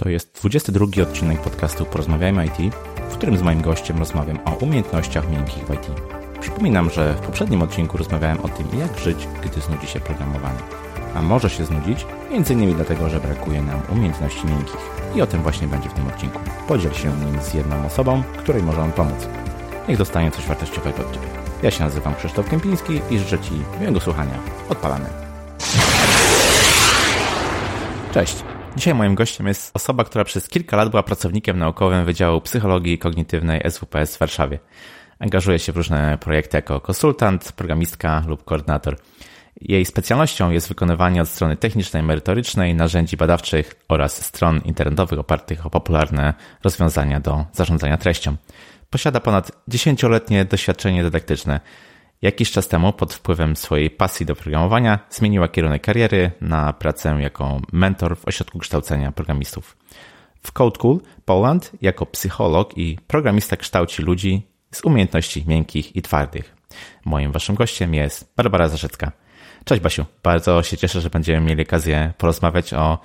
To jest 22 odcinek podcastu Porozmawiajmy IT, w którym z moim gościem rozmawiam o umiejętnościach miękkich w IT. Przypominam, że w poprzednim odcinku rozmawiałem o tym, jak żyć, gdy znudzi się programowanie. A może się znudzić, m.in. dlatego, że brakuje nam umiejętności miękkich. I o tym właśnie będzie w tym odcinku. Podziel się nim z jedną osobą, której może on pomóc. Niech dostanie coś wartościowego od Ciebie. Ja się nazywam Krzysztof Kępiński i życzę Ci miłego słuchania. Odpalamy. Cześć. Dzisiaj moim gościem jest osoba, która przez kilka lat była pracownikiem naukowym Wydziału Psychologii Kognitywnej SWPS w Warszawie. Angażuje się w różne projekty jako konsultant, programistka lub koordynator. Jej specjalnością jest wykonywanie od strony technicznej, merytorycznej, narzędzi badawczych oraz stron internetowych opartych o popularne rozwiązania do zarządzania treścią. Posiada ponad dziesięcioletnie doświadczenie dydaktyczne. Jakiś czas temu, pod wpływem swojej pasji do programowania, zmieniła kierunek kariery na pracę jako mentor w ośrodku kształcenia programistów. W Code Cool Poland jako psycholog i programista kształci ludzi z umiejętności miękkich i twardych. Moim waszym gościem jest Barbara Zarzecka. Cześć Basiu, bardzo się cieszę, że będziemy mieli okazję porozmawiać o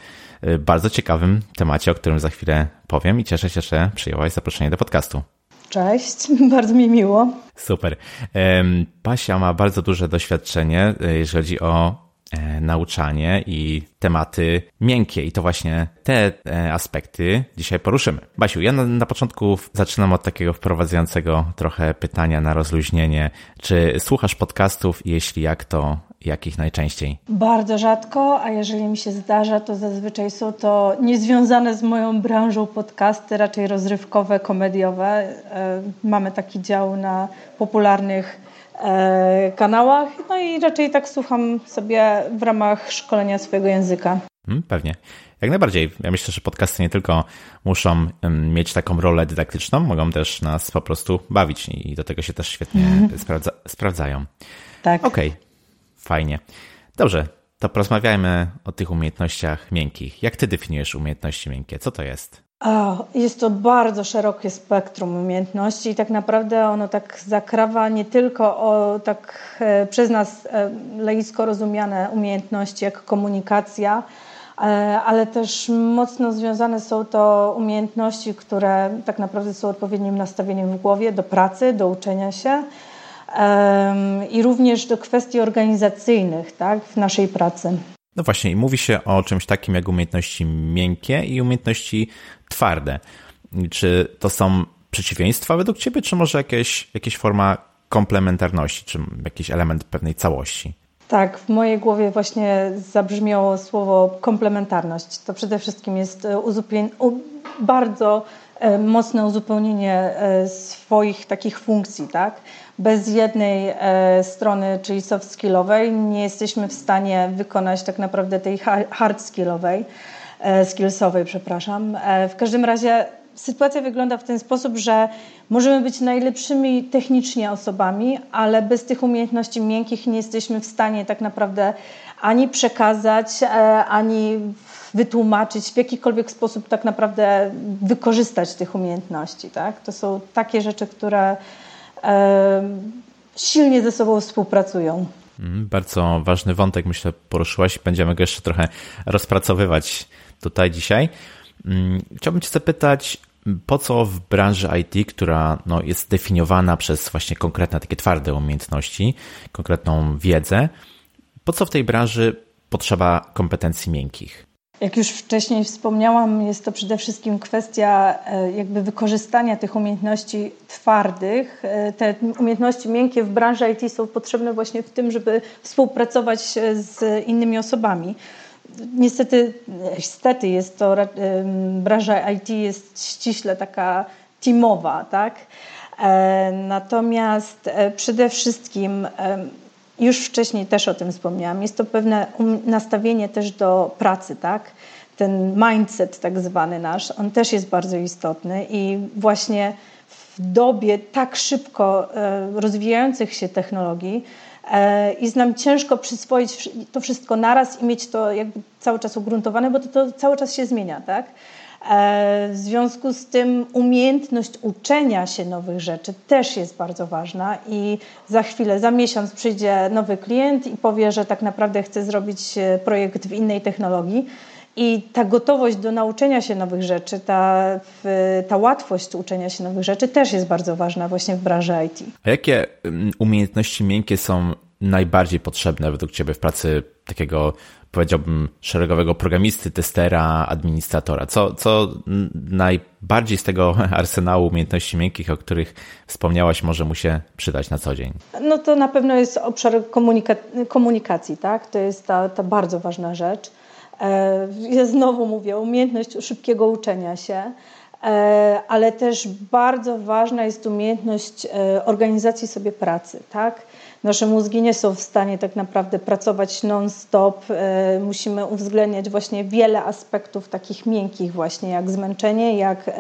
y, bardzo ciekawym temacie, o którym za chwilę powiem i cieszę się, że przyjęłaś zaproszenie do podcastu. Cześć, bardzo mi miło. Super. Pasia ma bardzo duże doświadczenie, e, jeżeli chodzi o e, nauczanie i tematy miękkie i to właśnie te e, aspekty dzisiaj poruszymy. Basiu, ja na, na, początku zaczynam od takiego wprowadzającego trochę pytania na rozluźnienie. Czy słuchasz podcastów? Jeśli jak, to jakich najczęściej? Bardzo rzadko, a jeżeli mi się zdarza, to zazwyczaj są to niezwiązane z moją branżą podcasty, raczej rozrywkowe, komediowe. E, mamy taki dział na popularnych e, kanałach, no i raczej tak słucham sobie w ramach szkolenia swojego języka. Hmm, pewnie. Jak najbardziej. Ja myślę, że podcasty nie tylko muszą mieć taką rolę dydaktyczną, mogą też nas po prostu bawić i do tego się też świetnie mm. sprawdza, sprawdzają. Tak. Okej, okay. Fajnie. Dobrze, to porozmawiajmy o tych umiejętnościach miękkich. Jak ty definiujesz umiejętności miękkie? Co to jest? Jest to bardzo szerokie spektrum umiejętności i tak naprawdę ono tak zakrawa nie tylko o tak e, przez nas e, laicko rozumiane umiejętności jak komunikacja, e, ale też mocno związane są to umiejętności, które tak naprawdę są odpowiednim nastawieniem w głowie do pracy, do uczenia się i również do kwestii organizacyjnych tak, w naszej pracy. No właśnie, i mówi się o czymś takim jak umiejętności miękkie i umiejętności twarde. Czy to są przeciwieństwa według Ciebie, czy może jakieś, jakieś forma komplementarności, czy jakiś element pewnej całości? Tak, w mojej głowie właśnie zabrzmiało słowo komplementarność. To przede wszystkim jest e, bardzo e, mocne uzupełnienie e, swoich takich funkcji, tak? bez jednej e, strony, czyli soft skillowej, nie jesteśmy w stanie wykonać tak naprawdę tej hard skillowej, e, skillsowej, przepraszam. E, w każdym razie sytuacja wygląda w ten sposób, że możemy być najlepszymi technicznie osobami, ale bez tych umiejętności miękkich nie jesteśmy w stanie tak naprawdę ani przekazać, ani wytłumaczyć, w jakikolwiek sposób tak naprawdę wykorzystać tych umiejętności. Tak? To są takie rzeczy, które silnie ze sobą współpracują. Mm, bardzo ważny wątek, myślę, poruszyłaś. Będziemy go jeszcze trochę rozpracowywać tutaj dzisiaj. Mm, chciałbym Cię zapytać, po co w branży IT, która no, jest definiowana przez właśnie konkretne takie twarde umiejętności, konkretną wiedzę, po co w tej branży potrzeba kompetencji miękkich? Jak już wcześniej wspomniałam, jest to przede wszystkim kwestia e, jakby wykorzystania tych umiejętności twardych. E, te umiejętności miękkie w branży IT są potrzebne właśnie w tym, żeby współpracować z innymi osobami. Niestety, niestety jest to, branża IT jest ściśle taka teamowa, tak? E, natomiast przede wszystkim już wcześniej też o tym wspomniałam, jest to pewne um, nastawienie też do pracy, tak? Ten mindset tak zwany nasz, on też jest bardzo istotny i właśnie w dobie tak szybko e, rozwijających się technologii e, jest nam ciężko przyswoić to wszystko naraz i mieć to jakby cały czas ugruntowane, bo to, to cały czas się zmienia, tak? E, w związku z tym umiejętność uczenia się nowych rzeczy też jest bardzo ważna i za chwilę, za miesiąc przyjdzie nowy klient i powie, że tak naprawdę chce zrobić e, projekt w innej technologii I ta gotowość do nauczenia się nowych rzeczy, ta, ta łatwość uczenia się nowych rzeczy też jest bardzo ważna właśnie w branży IT. A jakie mm, umiejętności miękkie są najbardziej potrzebne według Ciebie w pracy takiego, powiedziałbym, szeregowego programisty, testera, administratora? Co, co najbardziej z tego arsenału umiejętności miękkich, o których wspomniałaś, może mu się przydać na co dzień? No to na pewno jest obszar komunika- komunikacji, tak? To jest ta, ta bardzo ważna rzecz. E, ja znowu mówię, umiejętność szybkiego uczenia się, e, ale też bardzo ważna jest umiejętność e, organizacji sobie pracy, tak? Nasze mózgi nie są w stanie tak naprawdę pracować non-stop. Musimy uwzględniać właśnie wiele aspektów takich miękkich właśnie, jak zmęczenie, jak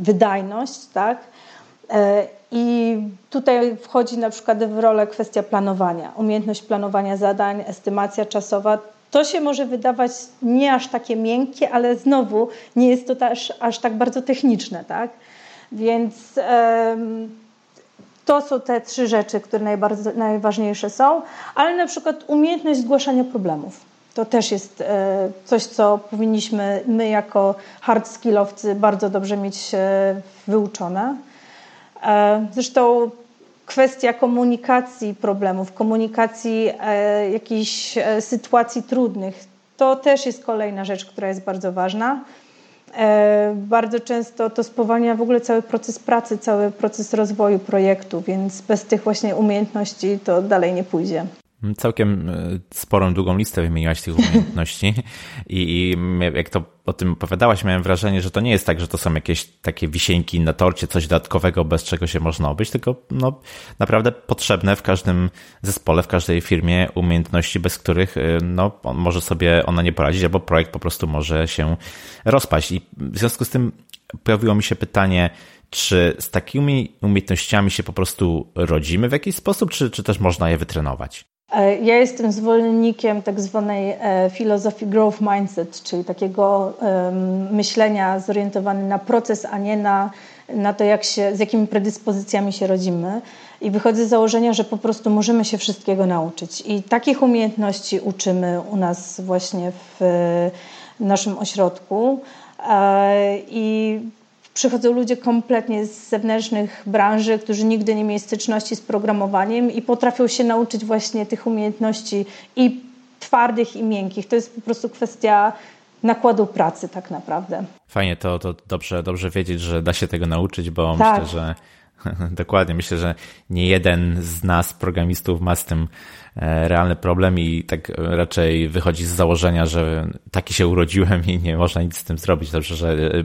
wydajność, tak? I tutaj wchodzi na przykład w rolę kwestia planowania, umiejętność planowania zadań, estymacja czasowa. To się może wydawać nie aż takie miękkie, ale znowu nie jest to też aż tak bardzo techniczne, tak? Więc to są te trzy rzeczy, które najważniejsze są, ale na przykład umiejętność zgłaszania problemów. To też jest e, coś, co powinniśmy my jako hard skillowcy bardzo dobrze mieć e, wyuczone. E, zresztą kwestia komunikacji problemów, komunikacji e, jakichś e, sytuacji trudnych, to też jest kolejna rzecz, która jest bardzo ważna. E, bardzo często to spowalnia w ogóle cały proces pracy, cały proces rozwoju projektu, więc bez tych właśnie umiejętności to dalej nie pójdzie. Całkiem e, sporą, długą listę wymieniłaś tych umiejętności I, i jak to o tym opowiadałaś, miałem wrażenie, że to nie jest tak, że to są jakieś takie wisienki na torcie, coś dodatkowego, bez czego się można obyć, tylko no, naprawdę potrzebne w każdym zespole, w każdej firmie umiejętności, bez których e, no, może sobie ona nie poradzić, albo projekt po prostu może się rozpaść. I w związku z tym pojawiło mi się pytanie, czy z takimi umiejętnościami się po prostu rodzimy w jakiś sposób, czy, czy też można je wytrenować? E, ja jestem zwolennikiem tak zwanej e, filozofii growth mindset, czyli takiego myślenia zorientowanego na proces, a nie na, na to, jak się, z jakimi predyspozycjami się rodzimy. I wychodzę z założenia, że po prostu możemy się wszystkiego nauczyć. I takich umiejętności uczymy u nas właśnie w naszym ośrodku. E, I przychodzą ludzie kompletnie z zewnętrznych branży, którzy nigdy nie mieli styczności z programowaniem i potrafią się nauczyć właśnie tych umiejętności i twardych, i miękkich. To jest po prostu kwestia nakładu pracy tak naprawdę. Fajnie, to, to dobrze, dobrze wiedzieć, że da się tego nauczyć, bo tak. myślę, że Dokładnie. Myślę, że nie jeden z nas, programistów, ma z tym e, realny problem i tak raczej wychodzi z założenia, że taki się urodziłem i nie można nic z tym zrobić. Dobrze, że e,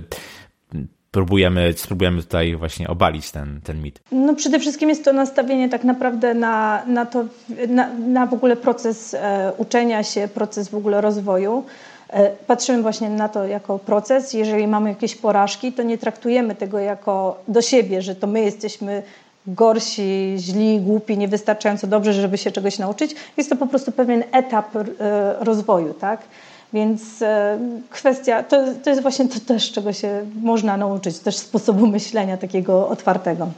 próbujemy, spróbujemy tutaj właśnie obalić ten, ten mit? No przede wszystkim jest to nastawienie tak naprawdę na, na, to, na, na w ogóle proces e, uczenia się, proces w ogóle rozwoju. E, patrzymy właśnie na to jako proces. Jeżeli mamy jakieś porażki, to nie traktujemy tego jako do siebie, że to my jesteśmy gorsi, źli, głupi, niewystarczająco dobrze, żeby się czegoś nauczyć. Jest to po prostu pewien etap e, rozwoju, tak? Więc e, kwestia, to, to jest właśnie to też, czego się można nauczyć, też sposobu myślenia takiego otwartego.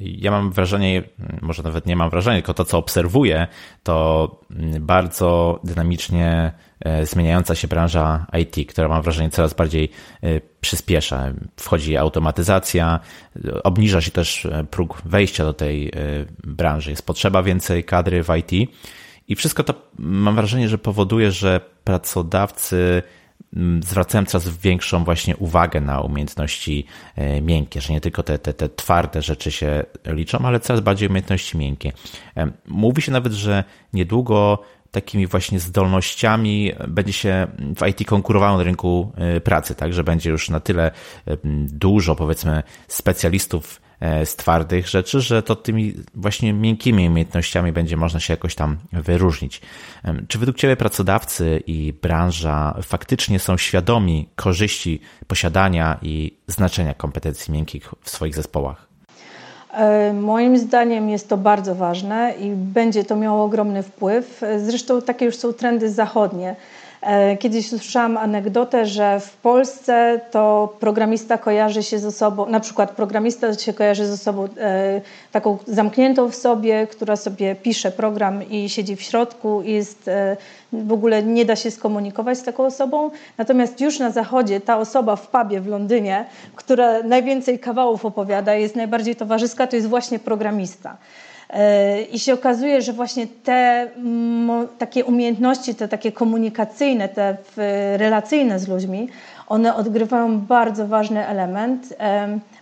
Ja mam wrażenie, może nawet nie mam wrażenia, tylko to, co obserwuję, to bardzo dynamicznie e, zmieniająca się branża IT, która mam wrażenie coraz bardziej e, przyspiesza. Wchodzi automatyzacja, obniża się też próg wejścia do tej branży. Jest potrzeba więcej kadry w IT i wszystko to mam wrażenie, że powoduje, że pracodawcy mm, zwracają coraz większą właśnie uwagę na umiejętności e, miękkie, że nie tylko te, te, te twarde rzeczy się liczą, ale coraz bardziej umiejętności miękkie. Mówi się nawet, że niedługo takimi właśnie zdolnościami będzie się w IT konkurowało na rynku e, pracy, tak, że będzie już na tyle dużo, powiedzmy, specjalistów E, z twardych rzeczy, że to tymi właśnie miękkimi umiejętnościami będzie można się jakoś tam wyróżnić. Czy według Ciebie pracodawcy i branża faktycznie są świadomi korzyści posiadania i znaczenia kompetencji miękkich w swoich zespołach? E, moim zdaniem jest to bardzo ważne i będzie to miało ogromny wpływ. Zresztą takie już są trendy zachodnie. E, kiedyś słyszałam anegdotę, że w Polsce to programista kojarzy się z osobą, na przykład programista się kojarzy z osobą e, taką zamkniętą w sobie, która sobie pisze program i siedzi w środku i jest, e, w ogóle nie da się skomunikować z taką osobą. Natomiast już na zachodzie ta osoba w pubie w Londynie, która najwięcej kawałów opowiada, jest najbardziej towarzyska, to jest właśnie programista. I się okazuje, że właśnie te takie umiejętności, te takie komunikacyjne, te relacyjne z ludźmi, one odgrywają bardzo ważny element,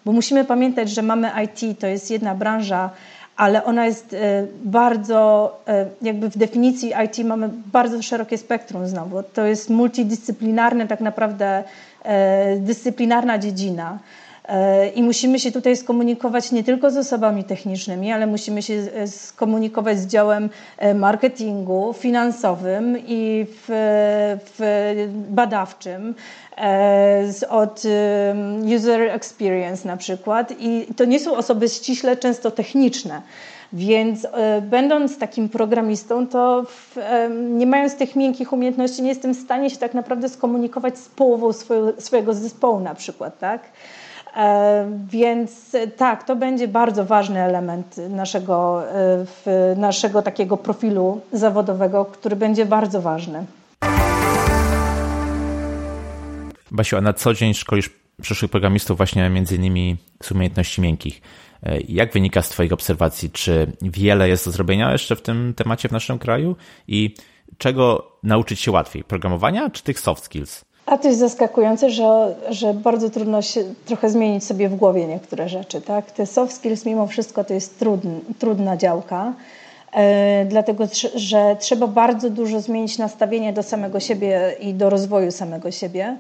bo musimy pamiętać, że mamy IT, to jest jedna branża, ale ona jest e, bardzo, e, jakby w definicji IT mamy bardzo szerokie spektrum znowu. To jest multidyscyplinarne, tak naprawdę e, dyscyplinarna dziedzina. E, I musimy się tutaj skomunikować nie tylko z osobami technicznymi, ale musimy się skomunikować z działem e, marketingu, finansowym i w, w badawczym, e, od user experience na przykład. I to nie są osoby ściśle często techniczne. Więc będąc takim programistą, to w, nie mając tych miękkich umiejętności, nie jestem w stanie się tak naprawdę skomunikować z połową swojego zespołu na przykład, tak? E, więc tak, to będzie bardzo ważny element naszego, e, naszego takiego profilu zawodowego, który będzie bardzo ważny. Basiu, a na co dzień szkolisz przyszłych programistów właśnie między innymi z umiejętności miękkich. E, jak wynika z Twoich obserwacji? Czy wiele jest do zrobienia jeszcze w tym temacie w naszym kraju? I czego nauczyć się łatwiej? Programowania czy tych soft skills? A to jest zaskakujące, że, że bardzo trudno się trochę zmienić sobie w głowie niektóre rzeczy. Tak? Te soft skills mimo wszystko to jest trudn, trudna działka, e, dlatego że trzeba bardzo dużo zmienić nastawienie do samego siebie i do rozwoju samego siebie.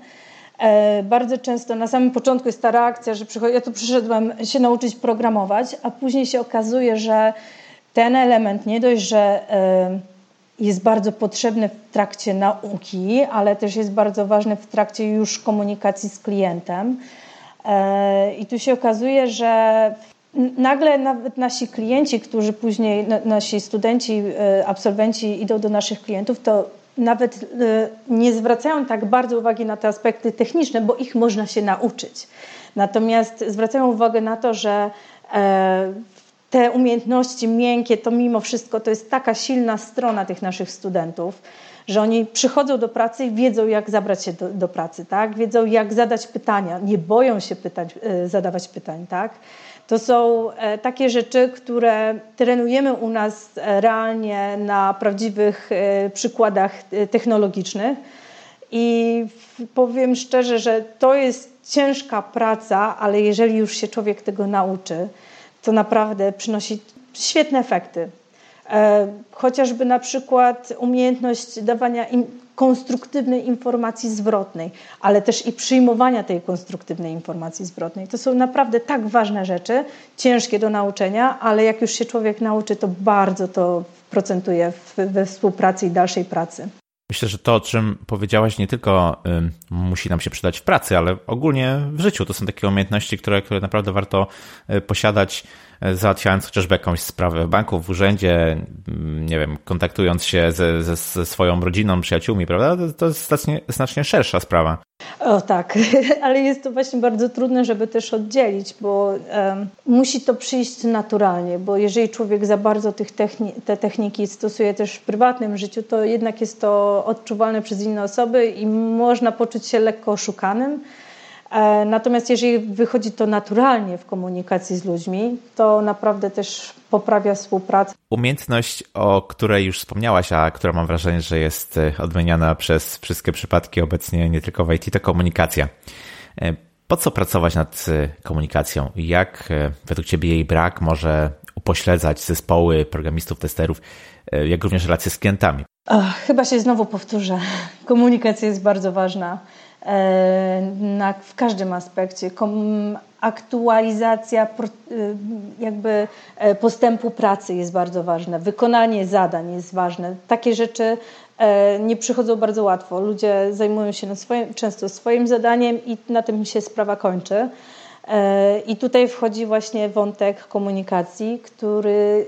E, bardzo często na samym początku jest ta reakcja, że ja tu przyszedłem się nauczyć programować, a później się okazuje, że ten element nie dość, że e, jest bardzo potrzebny w trakcie nauki, ale też jest bardzo ważny w trakcie już komunikacji z klientem. E, I tu się okazuje, że nagle nawet nasi klienci, którzy później, nasi studenci, e, absolwenci idą do naszych klientów, to nawet e, nie zwracają tak bardzo uwagi na te aspekty techniczne, bo ich można się nauczyć. Natomiast zwracają uwagę na to, że te umiejętności miękkie, to mimo wszystko to jest taka silna strona tych naszych studentów, że oni przychodzą do pracy i wiedzą, jak zabrać się do, do pracy, tak? wiedzą, jak zadać pytania, nie boją się pytać, e, zadawać pytań. Tak? To są e, takie rzeczy, które trenujemy u nas e, realnie na prawdziwych przykładach technologicznych. I powiem szczerze, że to jest ciężka praca, ale jeżeli już się człowiek tego nauczy, to naprawdę przynosi świetne efekty. E, chociażby na przykład umiejętność dawania konstruktywnej informacji zwrotnej, ale też i przyjmowania tej konstruktywnej informacji zwrotnej. To są naprawdę tak ważne rzeczy, ciężkie do nauczenia, ale jak już się człowiek nauczy, to bardzo to procentuje we współpracy i dalszej pracy. Myślę, że to, o czym powiedziałaś, nie tylko musi nam się przydać w pracy, ale ogólnie w życiu. To są takie umiejętności, które, które naprawdę warto y, posiadać, y, załatwiając chociażby jakąś sprawę w banku, w urzędzie, nie wiem, kontaktując się ze, ze, ze swoją rodziną, przyjaciółmi, prawda? To jest znacznie, znacznie szersza sprawa. O tak, ale jest to właśnie bardzo trudne, żeby też oddzielić, bo um, musi to przyjść naturalnie, bo jeżeli człowiek za bardzo tych techni te techniki stosuje też w prywatnym życiu, to jednak jest to odczuwalne przez inne osoby i można poczuć się lekko oszukanym. E, natomiast jeżeli wychodzi to naturalnie w komunikacji z ludźmi, to naprawdę też poprawia współpracę. Umiejętność, o której już wspomniałaś, a która mam wrażenie, że jest e, odmieniana przez wszystkie przypadki obecnie nie tylko w IT, to komunikacja. E, po co pracować nad komunikacją? Jak według Ciebie jej brak może upośledzać zespoły programistów, testerów, jak również relacje z klientami? chyba się znowu powtórzę. Komunikacja jest bardzo ważna. Na, w każdym aspekcie. Aktualizacja y, jakby e, postępu pracy jest bardzo ważna, wykonanie zadań jest ważne. Takie rzeczy e, nie przychodzą bardzo łatwo. Ludzie zajmują się swoim, często swoim zadaniem i na tym się sprawa kończy. I tutaj wchodzi właśnie wątek komunikacji, który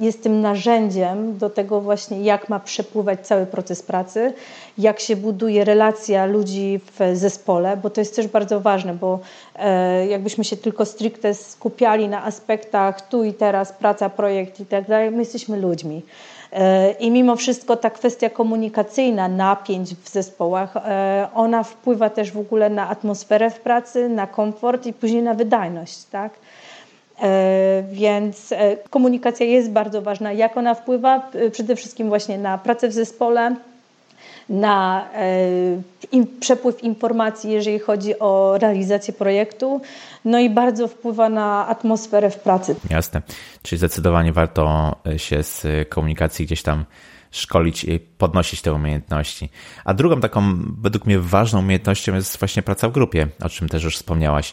jest tym narzędziem do tego właśnie, jak ma przepływać cały proces pracy, jak się buduje relacja ludzi w zespole, bo to jest też bardzo ważne, bo e, jakbyśmy się tylko stricte skupiali na aspektach tu i teraz, praca, projekt i tak dalej, my jesteśmy ludźmi. E, I mimo wszystko ta kwestia komunikacyjna, napięć w zespołach, e, ona wpływa też w ogóle na atmosferę w pracy, na komfort i później na wydajność. Tak? E, więc komunikacja jest bardzo ważna. Jak ona wpływa? Przede wszystkim właśnie na pracę w zespole, na e, przepływ informacji, jeżeli chodzi o realizację projektu, no i bardzo wpływa na atmosferę w pracy. Jasne, czyli zdecydowanie warto e, się z komunikacji gdzieś tam szkolić i podnosić te umiejętności. A drugą taką, według mnie, ważną umiejętnością jest właśnie praca w grupie, o czym też już wspomniałaś.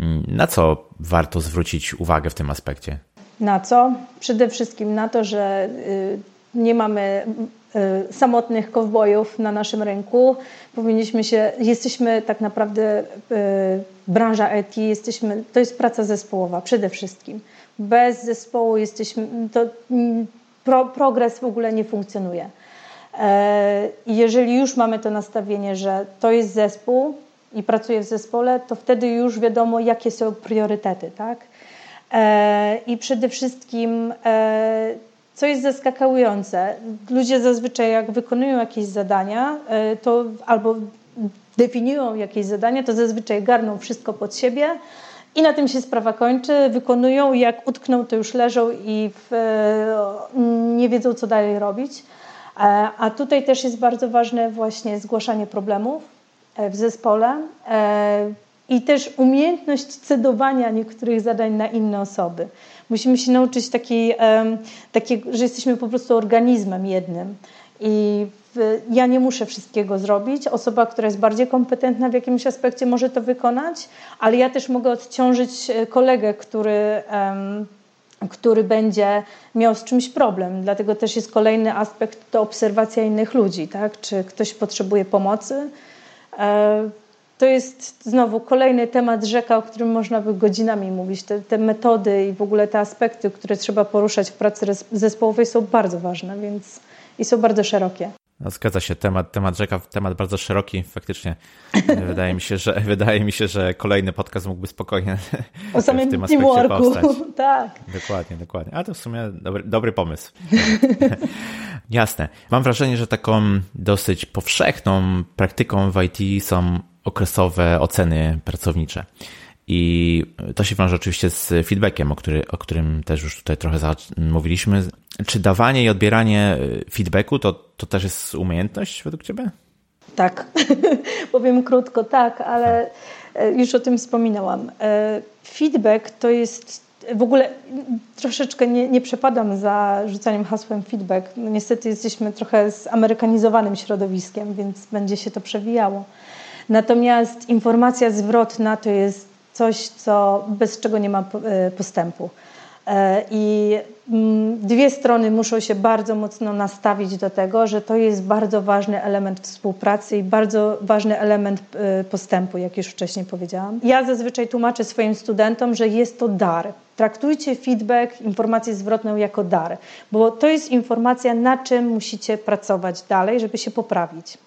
Mm, na co warto zwrócić uwagę w tym aspekcie? Na co? Przede wszystkim na to, że y, nie mamy samotnych kowbojów na naszym rynku. Powinniśmy się, jesteśmy tak naprawdę, y, branża IT, jesteśmy, to jest praca zespołowa przede wszystkim. Bez zespołu jesteśmy, to pro, progres w ogóle nie funkcjonuje. I jeżeli już mamy to nastawienie, że to jest zespół i pracuję w zespole, to wtedy już wiadomo, jakie są priorytety, tak? I przede wszystkim co jest zaskakujące, ludzie zazwyczaj jak wykonują jakieś zadania, e, to albo definiują jakieś zadania, to zazwyczaj garną wszystko pod siebie i na tym się sprawa kończy, wykonują jak utkną, to już leżą i w, e, nie wiedzą, co dalej robić. E, a tutaj też jest bardzo ważne właśnie zgłaszanie problemów w zespole i też umiejętność cedowania niektórych zadań na inne osoby. Musimy się nauczyć takiej, takiej że jesteśmy po prostu organizmem jednym. I ja nie muszę wszystkiego zrobić. Osoba, która jest bardziej kompetentna w jakimś aspekcie, może to wykonać, ale ja też mogę odciążyć e, kolegę, który, który będzie miał z czymś problem. Dlatego też jest kolejny aspekt to obserwacja innych ludzi. Tak? Czy ktoś potrzebuje pomocy? E, to jest znowu kolejny temat rzeka, o którym można by godzinami mówić. Te, te, metody i w ogóle te aspekty, które trzeba poruszać w pracy zespołowej są bardzo ważne więc, i są bardzo szerokie. No, zgadza się, temat, temat rzeka, temat bardzo szeroki, faktycznie. wydaje mi się, że wydaje mi się, że kolejny podcast mógłby spokojnie o samym w tym aspekcie powstać. tak. Dokładnie, dokładnie. A to w sumie dobry, dobry pomysł. Jasne. Mam wrażenie, że taką dosyć powszechną praktyką w IT są okresowe oceny pracownicze. I to się wiąże oczywiście z feedbackiem, o, który, o którym też już tutaj trochę mówiliśmy. Czy dawanie i odbieranie feedbacku to, to też jest umiejętność według Ciebie? Tak, powiem krótko, tak, ale e, już o tym wspominałam. E, feedback to jest w ogóle troszeczkę nie, nie przepadam za rzucaniem hasłem feedback. No niestety jesteśmy trochę zamerykanizowanym środowiskiem, więc będzie się to przewijało. Natomiast informacja zwrotna to jest coś, co, bez czego nie ma e, postępu. E, I mm, dwie strony muszą się bardzo mocno nastawić do tego, że to jest bardzo ważny element współpracy i bardzo ważny element e, postępu, jak już wcześniej powiedziałam. Ja zazwyczaj tłumaczę swoim studentom, że jest to dar. Traktujcie feedback, informację zwrotną jako dar, bo to jest informacja, na czym musicie pracować dalej, żeby się poprawić.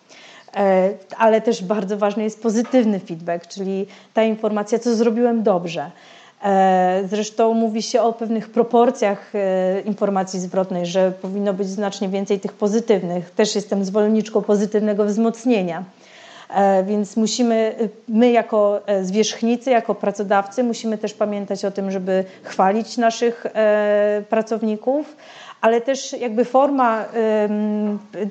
E, ale też bardzo ważny jest pozytywny feedback, czyli ta informacja, co zrobiłem dobrze. E, zresztą mówi się o pewnych proporcjach e, informacji zwrotnej, że powinno być znacznie więcej tych pozytywnych. Też jestem zwolenniczką pozytywnego wzmocnienia. Więc musimy, my jako zwierzchnicy, jako pracodawcy, musimy też pamiętać o tym, żeby chwalić naszych pracowników, ale też jakby forma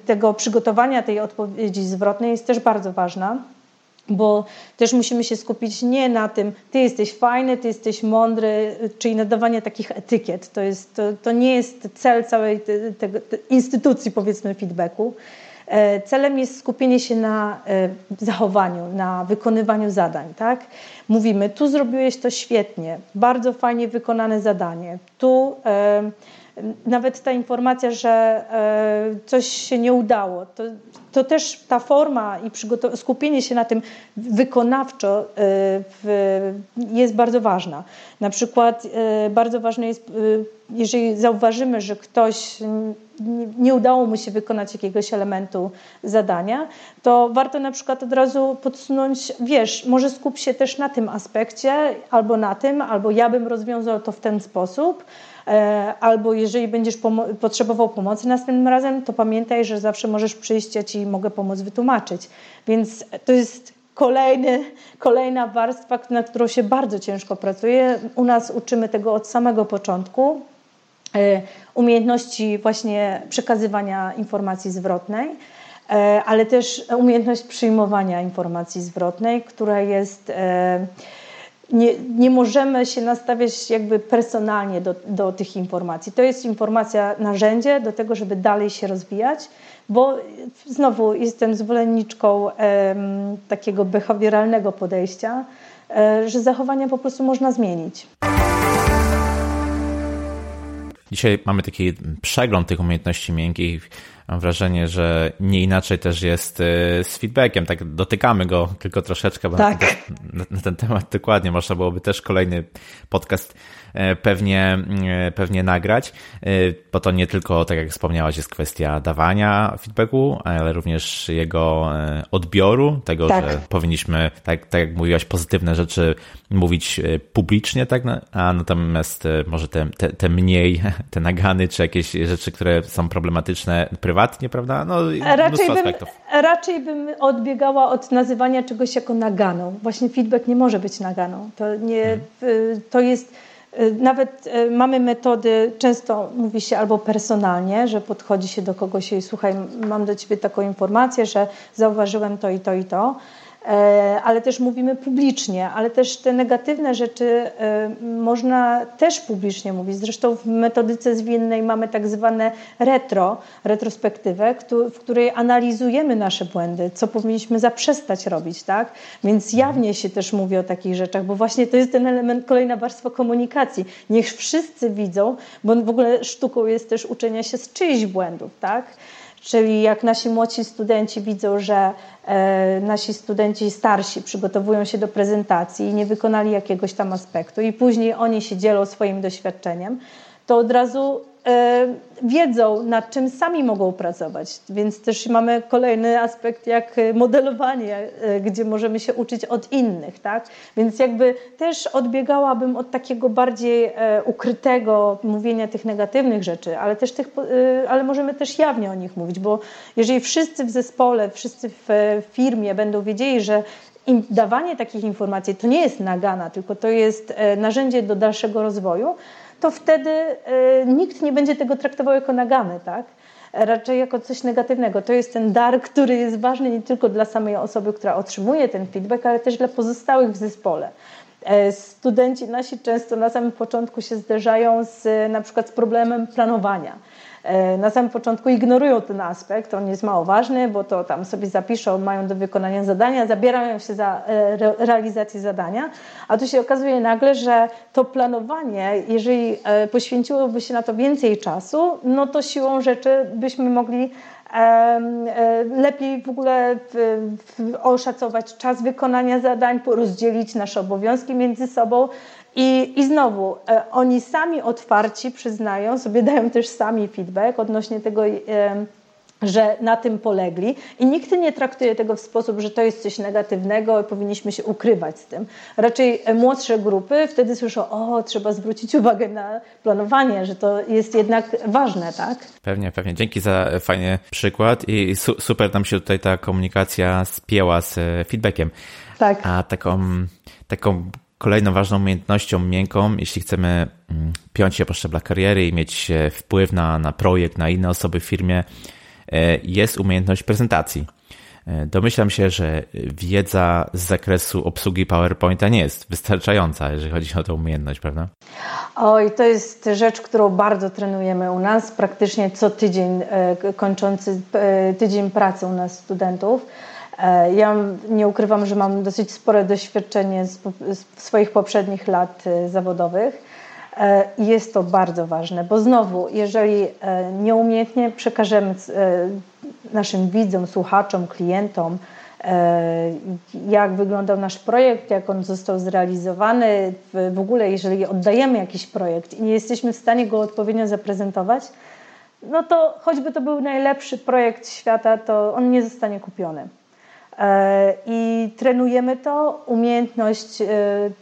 tego przygotowania tej odpowiedzi zwrotnej jest też bardzo ważna bo też musimy się skupić nie na tym, ty jesteś fajny, ty jesteś mądry, czyli nadawanie takich etykiet. To, jest, to, to nie jest cel całej te, te, te instytucji, powiedzmy, feedbacku. E, celem jest skupienie się na e, zachowaniu, na wykonywaniu zadań. Tak? Mówimy, tu zrobiłeś to świetnie, bardzo fajnie wykonane zadanie, tu nawet ta informacja, że e, coś się nie udało, to, to też ta forma i skupienie się na tym wykonawczo e, jest bardzo ważna. Na przykład bardzo ważne jest, jeżeli zauważymy, że ktoś nie udało mu się wykonać jakiegoś elementu zadania, to warto na przykład od razu podsunąć, wiesz, może skup się też na tym aspekcie, albo na tym, albo ja bym rozwiązał to w ten sposób, e, albo jeżeli będziesz pomo potrzebował pomocy następnym razem, to pamiętaj, że zawsze możesz przyjść, ja ci mogę pomóc wytłumaczyć. Więc to jest kolejny, kolejna warstwa, nad którą się bardzo ciężko pracuje. U nas uczymy tego od samego początku. E, umiejętności właśnie przekazywania informacji zwrotnej, e, ale też umiejętność przyjmowania informacji zwrotnej, która jest. E, nie, nie możemy się nastawiać jakby personalnie do, do tych informacji. To jest informacja, narzędzie do tego, żeby dalej się rozwijać, bo znowu jestem zwolenniczką takiego behawioralnego podejścia, że zachowania po prostu można zmienić. Dzisiaj mamy taki przegląd tych umiejętności miękkich. Mam wrażenie, że nie inaczej też jest y, z feedbackiem. Tak dotykamy go tylko troszeczkę, bo tak. na, na ten temat dokładnie można byłoby też kolejny podcast E, pewnie, e, pewnie nagrać, e, bo to nie tylko, tak jak wspomniałaś, jest kwestia dawania feedbacku, ale również jego odbioru, tego, tak. że powinniśmy, tak, tak jak mówiłaś, pozytywne rzeczy mówić publicznie, tak, a natomiast może te, te, te mniej, te nagany, czy jakieś rzeczy, które są problematyczne prywatnie, prawda? No, raczej bym, raczej bym odbiegała od nazywania czegoś jako naganą. Właśnie feedback nie może być naganą. To, nie, hmm. to jest Y, nawet y, mamy metody, często mówi się albo personalnie, że podchodzi się do kogoś i słuchaj, mam do ciebie taką informację, że zauważyłem to i to i to. E, ale też mówimy publicznie, ale też te negatywne rzeczy e, można też publicznie mówić. Zresztą w metodyce zwinnej mamy tak zwane retro, retrospektywę, w której analizujemy nasze błędy, co powinniśmy zaprzestać robić, tak? Więc jawnie się też mówi o takich rzeczach, bo właśnie to jest ten element, kolejna warstwa komunikacji. Niech wszyscy widzą, bo w ogóle sztuką jest też uczenia się z czyichś błędów, tak? Czyli jak nasi młodsi studenci widzą, że e, nasi studenci starsi przygotowują się do prezentacji i nie wykonali jakiegoś tam aspektu, i później oni się dzielą swoim doświadczeniem, to od razu wiedzą, nad czym sami mogą pracować. Więc też mamy kolejny aspekt jak modelowanie, e, gdzie możemy się uczyć od innych. Tak? Więc jakby też odbiegałabym od takiego bardziej e, ukrytego mówienia tych negatywnych rzeczy, ale, też tych, ale możemy też jawnie o nich mówić, bo jeżeli wszyscy w zespole, wszyscy w firmie będą wiedzieli, że dawanie takich informacji to nie jest nagana, tylko to jest narzędzie do dalszego rozwoju, to wtedy e, nikt nie będzie tego traktował jako nagany, tak? raczej jako coś negatywnego. To jest ten dar, który jest ważny nie tylko dla samej osoby, która otrzymuje ten feedback, ale też dla pozostałych w zespole. E, studenci nasi często na samym początku się zderzają z na przykład z problemem planowania na samym początku ignorują ten aspekt, on jest mało ważny, bo to tam sobie zapiszą, mają do wykonania zadania, zabierają się za e, realizację zadania, a tu się okazuje nagle, że to planowanie, jeżeli e, poświęciłoby się na to więcej czasu, no to siłą rzeczy byśmy mogli lepiej w ogóle oszacować czas wykonania zadań, rozdzielić nasze obowiązki między sobą, i, I znowu, e, oni sami otwarci przyznają, sobie dają też sami feedback odnośnie tego, e, że na tym polegli i nikt nie traktuje tego w sposób, że to jest coś negatywnego i powinniśmy się ukrywać z tym. Raczej e, młodsze grupy wtedy słyszą, o, trzeba zwrócić uwagę na planowanie, że to jest jednak ważne, tak? Pewnie, pewnie. Dzięki za fajny przykład i su super nam się tutaj ta komunikacja spięła z feedbackiem. Tak. A taką, taką Kolejną ważną umiejętnością miękką, jeśli chcemy mm, piąć się po szczeblach kariery i mieć e, wpływ na, na projekt, na inne osoby w firmie, e, jest umiejętność prezentacji. E, domyślam się, że wiedza z zakresu obsługi PowerPointa nie jest wystarczająca, jeżeli chodzi o tę umiejętność, prawda? Oj, to jest rzecz, którą bardzo trenujemy u nas, praktycznie co tydzień, kończący tydzień pracy u nas studentów. E, ja nie ukrywam, że mam dosyć spore doświadczenie z, swoich poprzednich lat e, zawodowych Jest to bardzo ważne, bo znowu, jeżeli nieumiejętnie przekażemy naszym widzom, słuchaczom, klientom, jak wyglądał nasz projekt, jak on został zrealizowany. W ogóle, jeżeli oddajemy jakiś projekt i nie jesteśmy w stanie go odpowiednio zaprezentować, no to choćby to był najlepszy projekt świata, to on nie zostanie kupiony. E, I trenujemy to, umiejętność, e,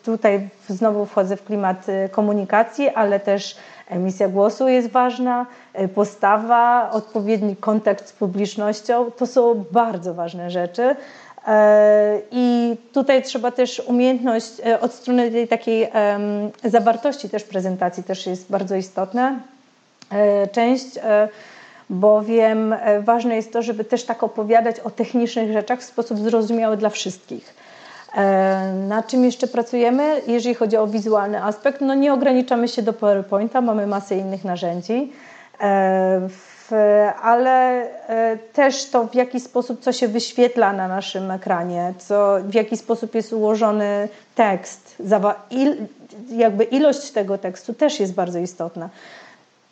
tutaj znowu wchodzę w klimat e, komunikacji, ale też emisja głosu jest ważna, postawa, odpowiedni kontakt z publicznością, to są bardzo ważne rzeczy. I tutaj trzeba też umiejętność od strony tej takiej zawartości też prezentacji też jest bardzo istotna. Część bowiem e, ważne jest to, żeby też tak opowiadać o technicznych rzeczach w sposób zrozumiały dla wszystkich. E, na czym jeszcze pracujemy, jeżeli chodzi o wizualny aspekt? No nie ograniczamy się do PowerPointa, mamy masę innych narzędzi, e, ale też to w jaki sposób, co się wyświetla na naszym ekranie, co, w jaki sposób jest ułożony tekst, jakby ilość tego tekstu też jest bardzo istotna.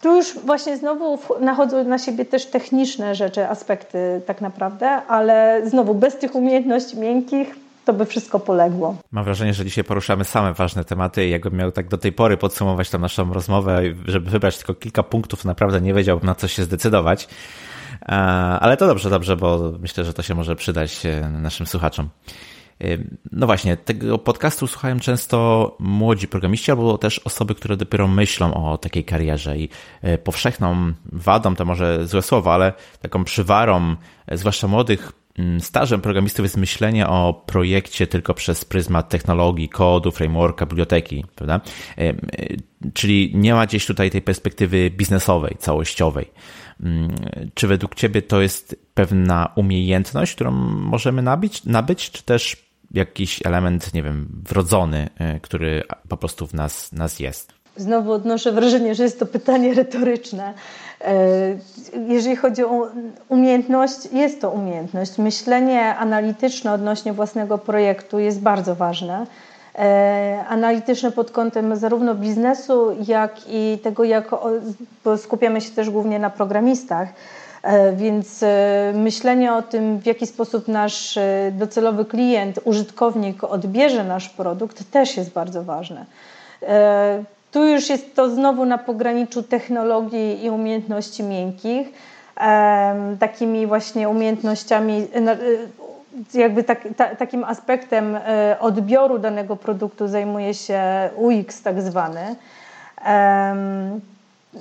Tu już właśnie znowu nachodzą na siebie też techniczne rzeczy, aspekty tak naprawdę, ale znowu bez tych umiejętności miękkich to by wszystko poległo. Mam wrażenie, że dzisiaj poruszamy same ważne tematy i jakbym miał tak do tej pory podsumować tą naszą rozmowę, żeby wybrać tylko kilka punktów, naprawdę nie wiedziałbym na co się zdecydować. Ale to dobrze, dobrze, bo myślę, że to się może przydać e, naszym słuchaczom. No właśnie, tego podcastu słuchają często młodzi programiści albo też osoby, które dopiero myślą o takiej karierze i e, powszechną wadą, to może złe słowo, ale taką przywarą, e, zwłaszcza młodych, mm, stażem programistów jest myślenie o projekcie tylko przez pryzmat technologii, kodu, frameworka, biblioteki, prawda? E, czyli nie ma gdzieś tutaj tej perspektywy biznesowej, całościowej. Czy według Ciebie to jest pewna umiejętność, którą możemy nabyć, nabyć czy też jakiś element, nie wiem, wrodzony, y, który po prostu w nas, nas jest. Znowu odnoszę wrażenie, że jest to pytanie retoryczne. E, jeżeli chodzi o umiejętność, jest to umiejętność. Myślenie analityczne odnośnie własnego projektu jest bardzo ważne. E, analityczne pod kątem zarówno biznesu, jak i tego, jak bo skupiamy się też głównie na programistach E, więc e, myślenie o tym, w jaki sposób nasz e, docelowy klient, użytkownik odbierze nasz produkt, też jest bardzo ważne. Tu już jest to znowu na pograniczu technologii i umiejętności miękkich. Takimi właśnie umiejętnościami, jakby tak, ta, takim aspektem odbioru danego produktu zajmuje się UX tak zwany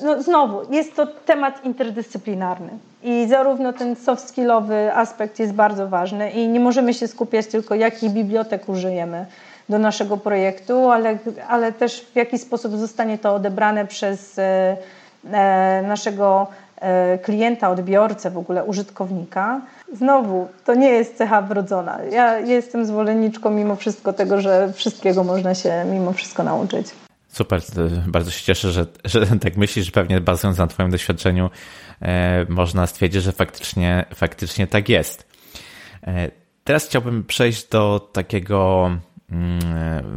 no, znowu, jest to temat interdyscyplinarny i zarówno ten soft skillowy aspekt jest bardzo ważny i nie możemy się skupiać tylko jakich bibliotek użyjemy do naszego projektu, ale, ale też w jaki sposób zostanie to odebrane przez e, e naszego e, klienta, odbiorcę, w ogóle użytkownika. Znowu, to nie jest cecha wrodzona. Ja jestem zwolenniczką mimo wszystko tego, że wszystkiego można się mimo wszystko nauczyć. Super, bardzo się cieszę, że, że tak myślisz, pewnie bazując na Twoim doświadczeniu e, można stwierdzić, że faktycznie, faktycznie tak jest. E, teraz chciałbym przejść do takiego mm,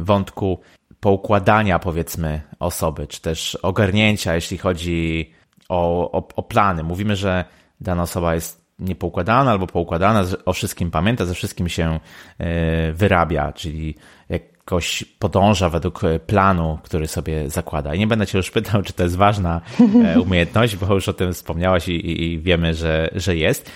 wątku poukładania, powiedzmy, osoby, czy też ogarnięcia, jeśli chodzi o, o, o plany. Mówimy, że dana osoba jest niepoukładana albo poukładana, o wszystkim pamięta, ze wszystkim się e, wyrabia, czyli jak jakoś podąża według e, planu, który sobie zakłada. I nie będę cię już pytał, czy to jest ważna e, umiejętność, bo już o tym wspomniałaś i, i wiemy, że, że jest.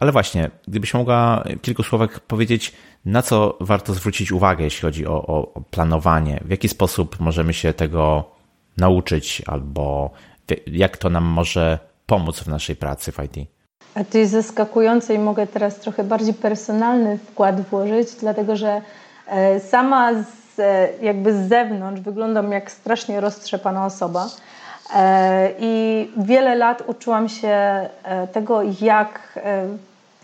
Ale właśnie, gdybyś mogła w kilku słowach powiedzieć, na co warto zwrócić uwagę, jeśli chodzi o, o, planowanie, w jaki sposób możemy się tego nauczyć, albo jak to nam może pomóc w naszej pracy w IT. A to jest zaskakujące i mogę teraz trochę bardziej personalny wkład włożyć, dlatego że sama z, e, jakby z zewnątrz wyglądam jak strasznie roztrzepana osoba. E, I wiele lat uczyłam się tego, jak,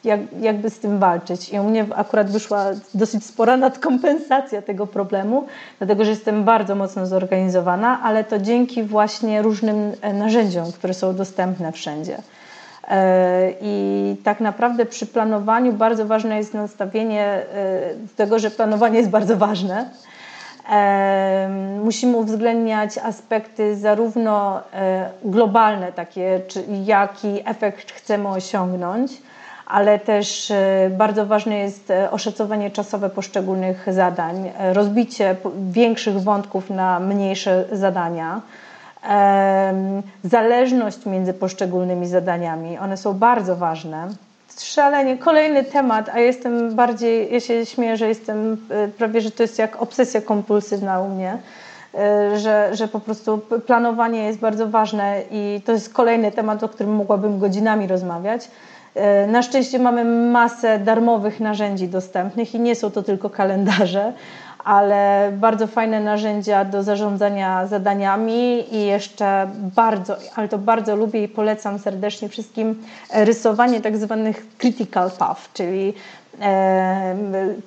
jak, jakby z tym walczyć. I u mnie akurat wyszła dosyć spora nadkompensacja tego problemu, dlatego że jestem bardzo mocno zorganizowana, ale to dzięki właśnie różnym narzędziom, które są dostępne wszędzie. E, I tak naprawdę przy planowaniu bardzo ważne jest nastawienie e, tego, że planowanie jest bardzo ważne. Musimy uwzględniać aspekty zarówno globalne, takie, jaki efekt chcemy osiągnąć, ale też e, bardzo ważne jest e, oszacowanie czasowe poszczególnych zadań, e, rozbicie większych wątków na mniejsze zadania, zależność między poszczególnymi zadaniami. One są bardzo ważne. Szalenie. Kolejny temat, a jestem bardziej, ja się śmieję, że jestem prawie, że to jest jak obsesja kompulsywna u mnie, że, że po prostu planowanie jest bardzo ważne i to jest kolejny temat, o którym mogłabym godzinami rozmawiać. E, na szczęście mamy masę darmowych narzędzi dostępnych i nie są to tylko kalendarze, ale bardzo fajne narzędzia do zarządzania zadaniami i jeszcze bardzo, ale to bardzo lubię i polecam serdecznie wszystkim rysowanie tak zwanych critical path, czyli e,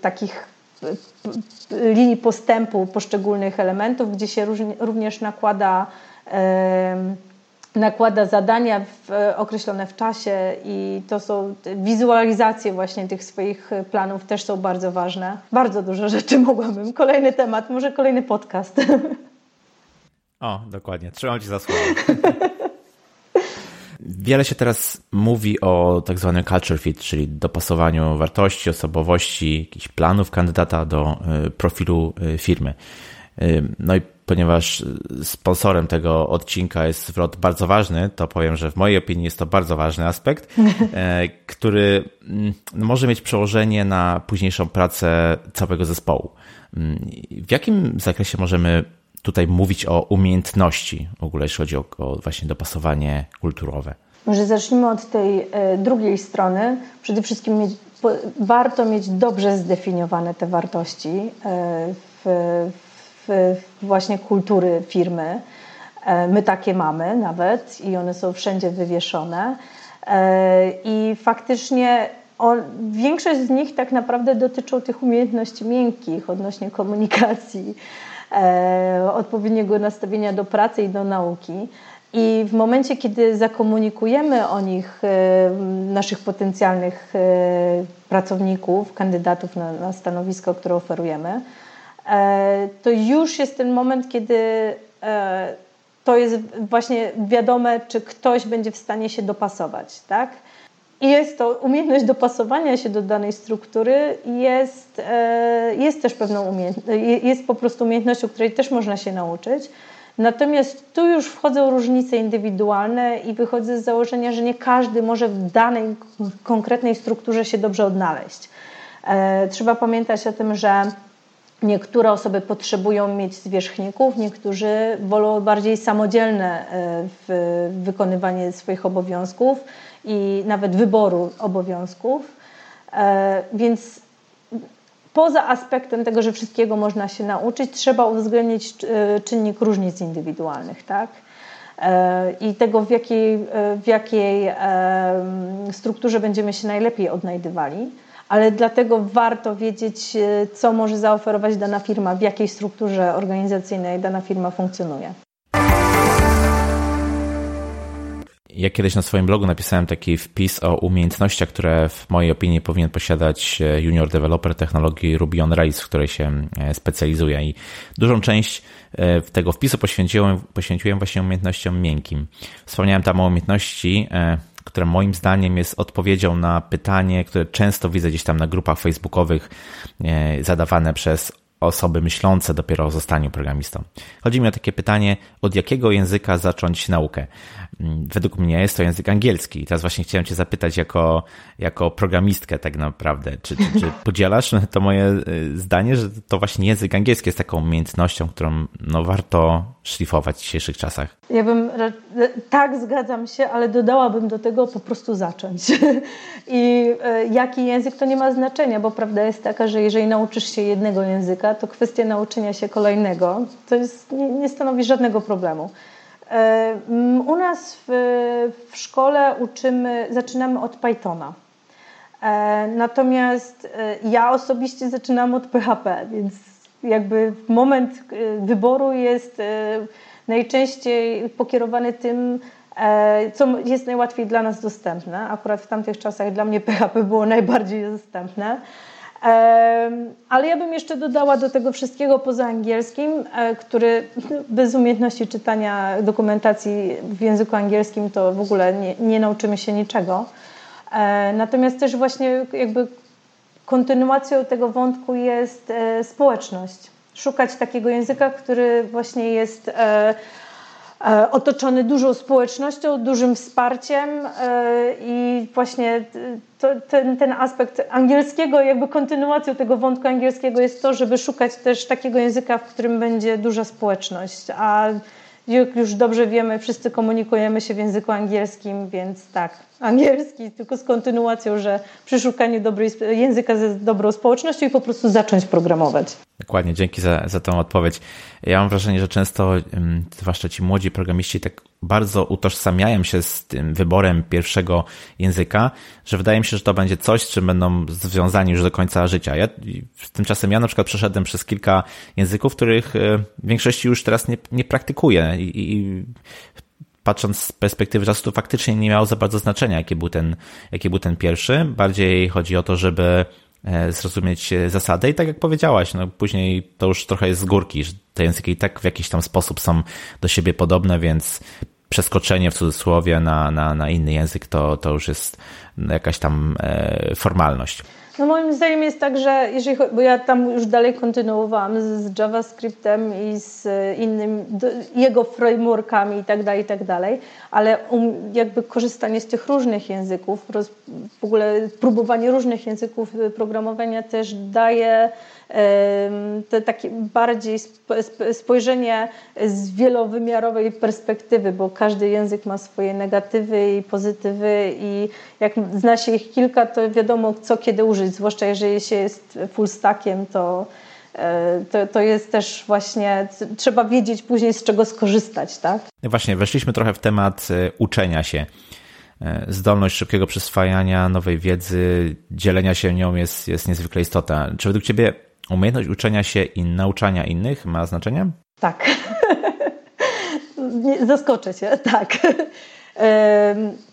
takich e, linii postępu poszczególnych elementów, gdzie się również nakłada e, nakłada zadania w, e, określone w czasie i to są wizualizacje właśnie tych swoich planów też są bardzo ważne. Bardzo dużo rzeczy mogłabym. Kolejny temat, może kolejny podcast. O, dokładnie. Trzymam Ci za słowo. Wiele się teraz mówi o tak zwanym culture fit, czyli dopasowaniu wartości, osobowości, jakichś planów kandydata do e, profilu e, firmy. No i ponieważ sponsorem tego odcinka jest zwrot bardzo ważny, to powiem, że w mojej opinii jest to bardzo ważny aspekt, e, który mm, może mieć przełożenie na późniejszą pracę całego zespołu. Mm, w jakim zakresie możemy tutaj mówić o umiejętności, w ogóle jeśli chodzi o, o właśnie dopasowanie kulturowe? Może zacznijmy od tej e, drugiej strony. Przede wszystkim mieć, warto mieć dobrze zdefiniowane te wartości e, w, właśnie kultury firmy. E, my takie mamy nawet i one są wszędzie wywieszone. E, I faktycznie większość z nich tak naprawdę dotyczą tych umiejętności miękkich odnośnie komunikacji, e, odpowiedniego nastawienia do pracy i do nauki. I w momencie, kiedy zakomunikujemy o nich naszych potencjalnych pracowników, kandydatów na, na stanowisko, które oferujemy, to już jest ten moment, kiedy e, to jest właśnie wiadome, czy ktoś będzie w stanie się dopasować, tak? I jest to umiejętność dopasowania się do danej struktury, jest, e, jest też pewną umiejętnością, jest po prostu umiejętnością, której też można się nauczyć. Natomiast tu już wchodzą różnice indywidualne i wychodzę z założenia, że nie każdy może w danej konkretnej strukturze się dobrze odnaleźć. Trzeba pamiętać o tym, że Niektóre osoby potrzebują mieć zwierzchników, niektórzy wolą bardziej samodzielne e, wykonywanie swoich obowiązków i nawet wyboru obowiązków. E, więc poza aspektem tego, że wszystkiego można się nauczyć, trzeba uwzględnić e, czynnik różnic indywidualnych, tak? I tego, w jakiej, w jakiej strukturze będziemy się najlepiej odnajdywali ale dlatego warto wiedzieć, e, co może zaoferować dana firma, w jakiej strukturze organizacyjnej dana firma funkcjonuje. Ja kiedyś na swoim blogu napisałem taki wpis o umiejętnościach, które w mojej opinii powinien posiadać e, junior developer technologii Ruby on Rails, w której się e, specjalizuje i dużą część tego wpisu poświęciłem, poświęciłem właśnie umiejętnościom miękkim. Wspomniałem tam o umiejętności które moim zdaniem jest odpowiedzią na pytanie, które często widzę gdzieś tam na grupach facebookowych e, zadawane przez osoby myślące dopiero o zostaniu programistą. Chodzi mi o takie pytanie, od jakiego języka zacząć naukę? Mm, według mnie jest to język angielski. I teraz właśnie chciałem Cię zapytać jako, jako programistkę tak naprawdę, czy, czy, czy podzielasz to moje y, zdanie, że to właśnie język angielski jest taką umiejętnością, którą no, warto szlifować w dzisiejszych czasach? Ja bym, tak zgadzam się, ale dodałabym do tego po prostu zacząć. I e, jaki język to nie ma znaczenia, bo prawda jest taka, że jeżeli nauczysz się jednego języka, to kwestia nauczenia się kolejnego to jest, nie, nie stanowi żadnego problemu. E, u nas w, w szkole uczymy, zaczynamy od Pythona. E, natomiast ja osobiście zaczynam od PHP, więc jakby moment wyboru jest najczęściej pokierowany tym, co jest najłatwiej dla nas dostępne. Akurat w tamtych czasach dla mnie PHP było najbardziej dostępne. Ale ja bym jeszcze dodała do tego wszystkiego poza angielskim, e, który bez umiejętności czytania dokumentacji w języku angielskim to w ogóle nie, nie nauczymy się niczego. E, natomiast też właśnie jakby kontynuacją tego wątku jest e, społeczność. Szukać takiego języka, który właśnie jest otoczony dużą społecznością, dużym wsparciem i właśnie to, ten, ten aspekt angielskiego, jakby kontynuacją tego wątku angielskiego jest to, żeby szukać też takiego języka, w którym będzie duża społeczność. A jak już dobrze wiemy, wszyscy komunikujemy się w języku angielskim, więc tak, angielski, tylko z kontynuacją, że przy szukaniu dobrej, języka ze dobrą społecznością i po prostu zacząć programować. Dokładnie, dzięki za, za tą odpowiedź. Ja mam wrażenie, że często, zwłaszcza ci młodzi programiści, tak bardzo utożsamiają się z tym wyborem pierwszego języka, że wydaje mi się, że to będzie coś, z czym będą związani już do końca życia. Ja, tymczasem ja na przykład przeszedłem przez kilka języków, których e, w większości już teraz nie, nie praktykuję i, i patrząc z perspektywy czasu, to faktycznie nie miało za bardzo znaczenia, jaki był ten, jaki był ten pierwszy. Bardziej chodzi o to, żeby e, zrozumieć zasady i tak jak powiedziałaś, no później to już trochę jest z górki, że te języki i tak w jakiś tam sposób są do siebie podobne, więc przeskoczenie w cudzysłowie na, na, na inny język to, to już jest jakaś tam e, formalność. No moim zdaniem jest tak, że jeżeli, bo ja tam już dalej kontynuowałam z, z JavaScriptem i z innymi, jego frameworkami i tak dalej, i tak dalej, ale um, jakby korzystanie z tych różnych języków, roz, w ogóle próbowanie różnych języków programowania też daje to takie bardziej spojrzenie z wielowymiarowej perspektywy, bo każdy język ma swoje negatywy i pozytywy i jak zna się ich kilka, to wiadomo co kiedy użyć, zwłaszcza jeżeli się jest full stackiem, to e, to, to jest też właśnie, trzeba wiedzieć później z czego skorzystać, tak? Właśnie, weszliśmy trochę w temat e, uczenia się. E, zdolność szybkiego przyswajania nowej wiedzy, dzielenia się nią jest, jest niezwykle istotna. Czy według Ciebie Umiejętność uczenia się i nauczania innych ma znaczenie? Tak. Zaskoczę cię, tak.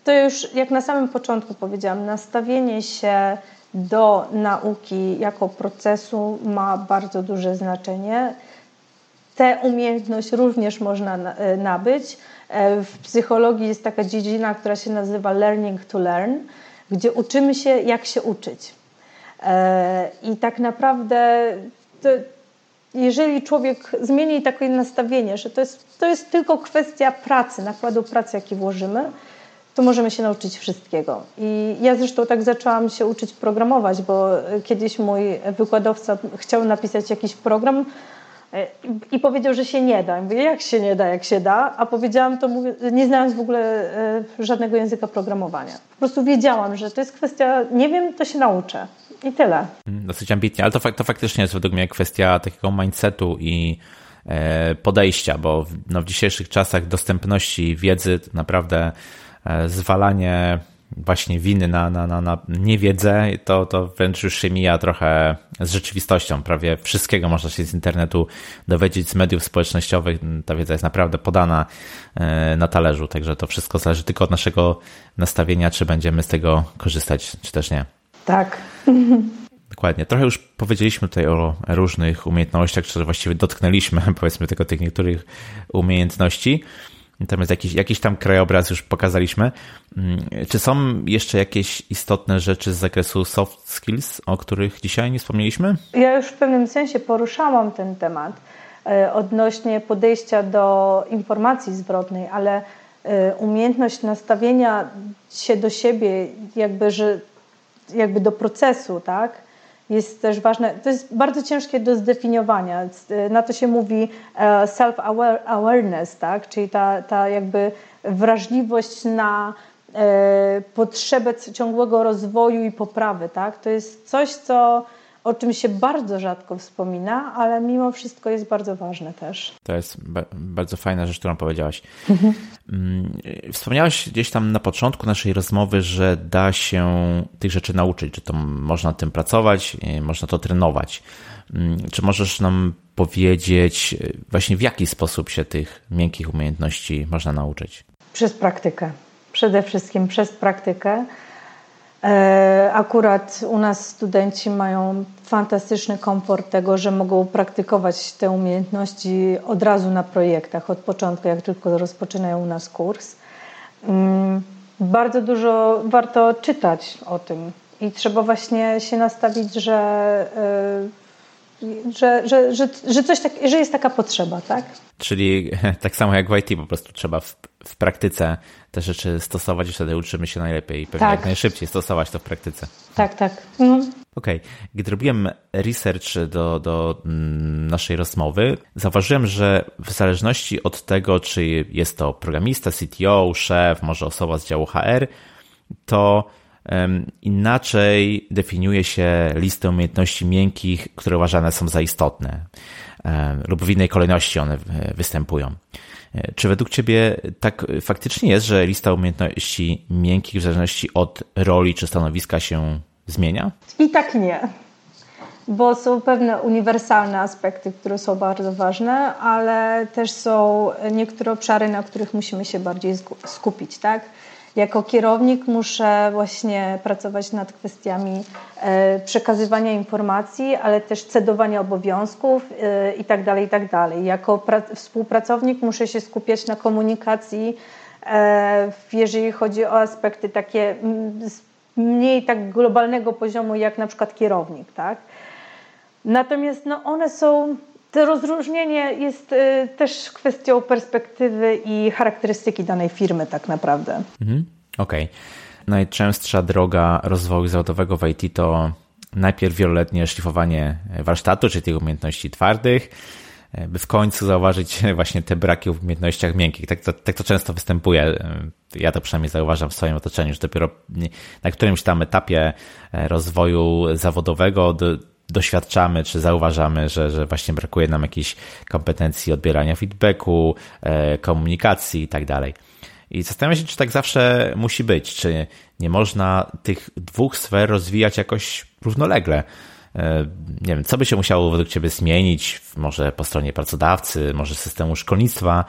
To już jak na samym początku powiedziałam, nastawienie się do nauki jako procesu ma bardzo duże znaczenie. Tę umiejętność również można e, nabyć. E, w psychologii jest taka dziedzina, która się nazywa learning to learn, gdzie uczymy się, jak się uczyć. E, I tak naprawdę, to, jeżeli człowiek zmieni takie nastawienie, że to jest, to jest tylko kwestia pracy, nakładu pracy, jaki włożymy, to możemy się nauczyć wszystkiego. I ja zresztą tak zaczęłam się uczyć programować, bo kiedyś mój wykładowca chciał napisać jakiś program, i powiedział, że się nie da. Ja mówię, jak się nie da, jak się da? A powiedziałam to, nie znając w ogóle e, żadnego języka programowania. Po prostu wiedziałam, że to jest kwestia, nie wiem, to się nauczę. I tyle. Mm, dosyć ambitnie, ale to, to faktycznie jest według mnie kwestia takiego mindsetu i e, podejścia, bo w, no, w dzisiejszych czasach dostępności wiedzy naprawdę e, zwalanie właśnie winy na, na, na, na niewiedzę, to, to wręcz już się mija trochę z rzeczywistością. Prawie wszystkiego można się z internetu dowiedzieć, z mediów społecznościowych. Ta wiedza jest naprawdę podana e, na talerzu, także to wszystko zależy tylko od naszego nastawienia, czy będziemy z tego korzystać, czy też nie. Tak. Dokładnie. Trochę już powiedzieliśmy tutaj o różnych umiejętnościach, czy właściwie dotknęliśmy, powiedzmy, tego tych niektórych umiejętności. Natomiast jakiś, jakiś tam krajobraz już pokazaliśmy. Mm, czy są jeszcze jakieś istotne rzeczy z zakresu soft skills, o których dzisiaj nie wspomnieliśmy? Ja już w pewnym sensie poruszałam ten temat e, odnośnie podejścia do informacji zwrotnej, ale e, umiejętność nastawienia się do siebie, jakby, że, jakby do procesu, tak? jest też ważne. To jest bardzo ciężkie do zdefiniowania. Na to się mówi e, self-awareness, tak? czyli ta, ta jakby wrażliwość na e, potrzebę ciągłego rozwoju i poprawy. Tak? To jest coś, co o czym się bardzo rzadko wspomina, ale mimo wszystko jest bardzo ważne też. To jest bardzo fajna rzecz, którą powiedziałaś. Mhm. Wspomniałaś gdzieś tam na początku naszej rozmowy, że da się tych rzeczy nauczyć, że to można tym pracować, można to trenować. Mm, czy możesz nam powiedzieć właśnie w jaki sposób się tych miękkich umiejętności można nauczyć? Przez praktykę. Przede wszystkim przez praktykę akurat u nas studenci mają fantastyczny komfort tego, że mogą praktykować te umiejętności od razu na projektach, od początku, jak tylko rozpoczynają u nas kurs. Mm, bardzo dużo warto czytać o tym i trzeba właśnie się nastawić, że, e, że, że, że, że, coś tak, że jest taka potrzeba, tak? Czyli tak samo jak w IT, po prostu trzeba w, w praktyce te rzeczy stosować i wtedy uczymy się najlepiej i pewnie tak. jak najszybciej stosować to w praktyce. Tak, tak. Mhm. Okej. Okay. Gdy robiłem research do, do mm, naszej rozmowy, zauważyłem, że w zależności od tego, czy jest to programista, CTO, szef, może osoba z działu HR, to inaczej definiuje się listę umiejętności miękkich, które uważane są za istotne lub w innej kolejności one występują. E, czy według Ciebie tak faktycznie jest, że lista umiejętności miękkich w zależności od roli czy stanowiska się zmienia? I tak nie. Bo są pewne uniwersalne aspekty, które są bardzo ważne, ale też są niektóre obszary, na których musimy się bardziej skupić, tak? Jako kierownik muszę właśnie pracować nad kwestiami e, przekazywania informacji, ale też cedowania obowiązków e, itd. Tak itd. Tak jako współpracownik muszę się skupiać na komunikacji, e, jeżeli chodzi o aspekty takie mniej tak globalnego poziomu, jak na przykład kierownik. Tak? Natomiast no, one są to rozróżnienie jest y, też kwestią perspektywy i charakterystyki danej firmy, tak naprawdę. Mhm. Okej. Okay. Najczęstsza droga rozwoju zawodowego w IT to najpierw wieloletnie szlifowanie warsztatu, czyli tych umiejętności twardych, by w końcu zauważyć właśnie te braki w umiejętnościach miękkich. Tak to, tak to często występuje. Ja to przynajmniej zauważam w swoim otoczeniu, że dopiero na którymś tam etapie rozwoju zawodowego doświadczamy czy zauważamy, że, że właśnie brakuje nam jakiejś kompetencji odbierania feedbacku, e, komunikacji i tak dalej. I zastanawiam się, czy tak zawsze musi być, czy nie można tych dwóch sfer rozwijać jakoś równolegle. E, nie wiem, co by się musiało według Ciebie zmienić, może po stronie pracodawcy, może systemu szkolnictwa,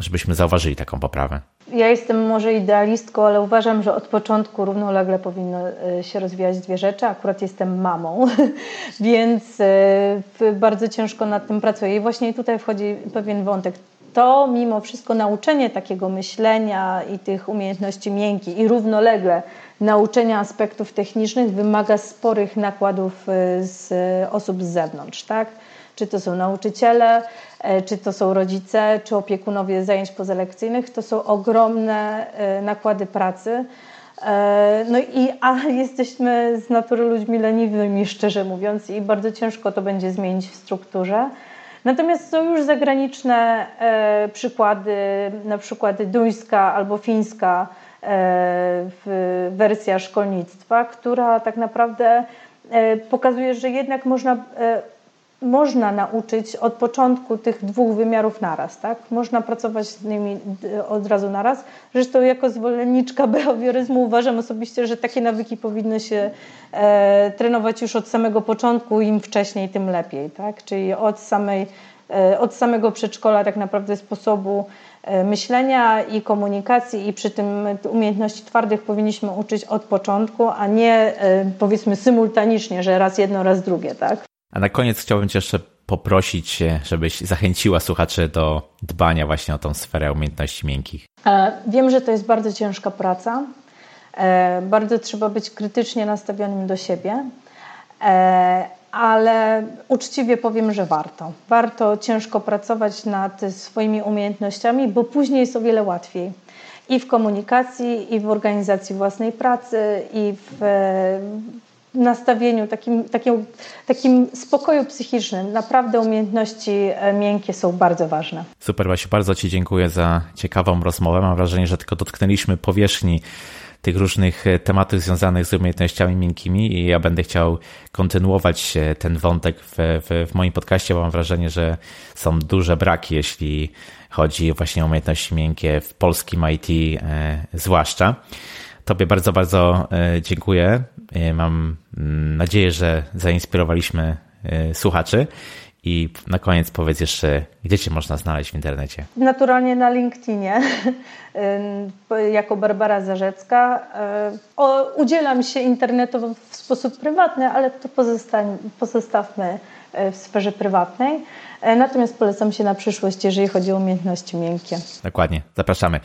żebyśmy zauważyli taką poprawę? Ja jestem może idealistką, ale uważam, że od początku równolegle powinno e, się rozwijać dwie rzeczy. Akurat jestem mamą, więc e, bardzo ciężko nad tym pracuję. I właśnie tutaj wchodzi pewien wątek. To mimo wszystko nauczenie takiego myślenia i tych umiejętności miękkich i równolegle nauczenia aspektów technicznych wymaga sporych nakładów e, z osób z zewnątrz, tak? Czy to są nauczyciele, e, czy to są rodzice, czy opiekunowie zajęć pozalekcyjnych, to są ogromne e, nakłady pracy. E, no i a jesteśmy z natury ludźmi leniwymi, szczerze mówiąc, i bardzo ciężko to będzie zmienić w strukturze. Natomiast są już zagraniczne przykłady, na przykład duńska albo fińska wersja szkolnictwa, która tak naprawdę pokazuje, że jednak można można nauczyć od początku tych dwóch wymiarów naraz, tak? Można pracować z nimi e, od razu naraz. Zresztą jako zwolenniczka behawioryzmu uważam osobiście, że takie nawyki powinny się e, trenować już od samego początku, im wcześniej, tym lepiej, tak? Czyli od, samej, e, od samego przedszkola tak naprawdę sposobu e, myślenia i komunikacji i przy tym umiejętności twardych powinniśmy uczyć od początku, a nie e, powiedzmy symultanicznie, że raz jedno, raz drugie, tak? A na koniec chciałbym Cię jeszcze poprosić, żebyś zachęciła słuchaczy do dbania właśnie o tą sferę umiejętności miękkich. E, wiem, że to jest bardzo ciężka praca. E, bardzo trzeba być krytycznie nastawionym do siebie, e, ale uczciwie powiem, że warto. Warto ciężko pracować nad swoimi umiejętnościami, bo później jest o wiele łatwiej i w komunikacji, i w organizacji własnej pracy, i w nastawieniu, takim, takim, takim spokoju psychicznym. Naprawdę umiejętności e, miękkie są bardzo ważne. Super, Basiu, bardzo Ci dziękuję za ciekawą rozmowę. Mam wrażenie, że tylko dotknęliśmy powierzchni tych różnych e, tematów związanych z umiejętnościami miękkimi i ja będę chciał kontynuować e, ten wątek w, w, w moim podcaście, bo mam wrażenie, że są duże braki, jeśli chodzi właśnie o umiejętności miękkie w polskim IT zwłaszcza. Tobie bardzo, bardzo e, dziękuję. E, mam mm, nadzieję, że zainspirowaliśmy e, słuchaczy I na koniec powiedz jeszcze, gdzie Cię można znaleźć w internecie? Naturalnie na LinkedInie, jako Barbara Zarzecka. Udzielam się internetu w sposób prywatny, ale to pozostawmy w sferze prywatnej. Natomiast polecam się na przyszłość, jeżeli chodzi o umiejętności miękkie. Dokładnie, zapraszamy.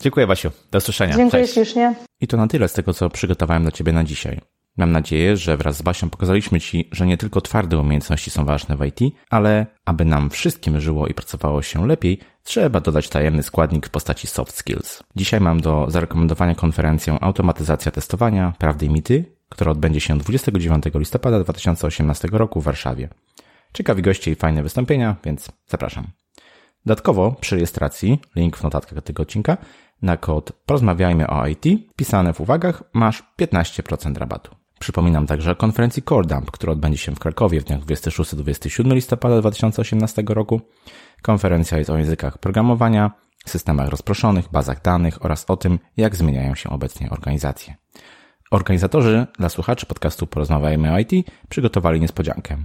Dziękuję Basiu, do usłyszenia. Dziękuję Cześć. ślicznie. I to na tyle z tego, co przygotowałem dla Ciebie na dzisiaj. Mam nadzieję, że wraz z Basią pokazaliśmy Ci, że nie tylko twarde umiejętności są ważne w IT, ale aby nam wszystkim żyło i pracowało się lepiej, trzeba dodać tajemny składnik w postaci soft skills. Dzisiaj mam do zarekomendowania konferencję Automatyzacja testowania, prawdy i mity, która odbędzie się 29 listopada 2018 roku w Warszawie. Ciekawi goście i fajne wystąpienia, więc zapraszam. Dodatkowo przy rejestracji, link w notatkach tego odcinka, na kod Porozmawiajmy o IT, pisane w uwagach, masz 15% rabatu. Przypominam także o konferencji CoreDump, która odbędzie się w Krakowie w dniach 26-27 listopada 2018 roku. Konferencja jest o językach programowania, systemach rozproszonych, bazach danych oraz o tym, jak zmieniają się obecnie organizacje. Organizatorzy dla słuchaczy podcastu Porozmawiajmy o IT przygotowali niespodziankę.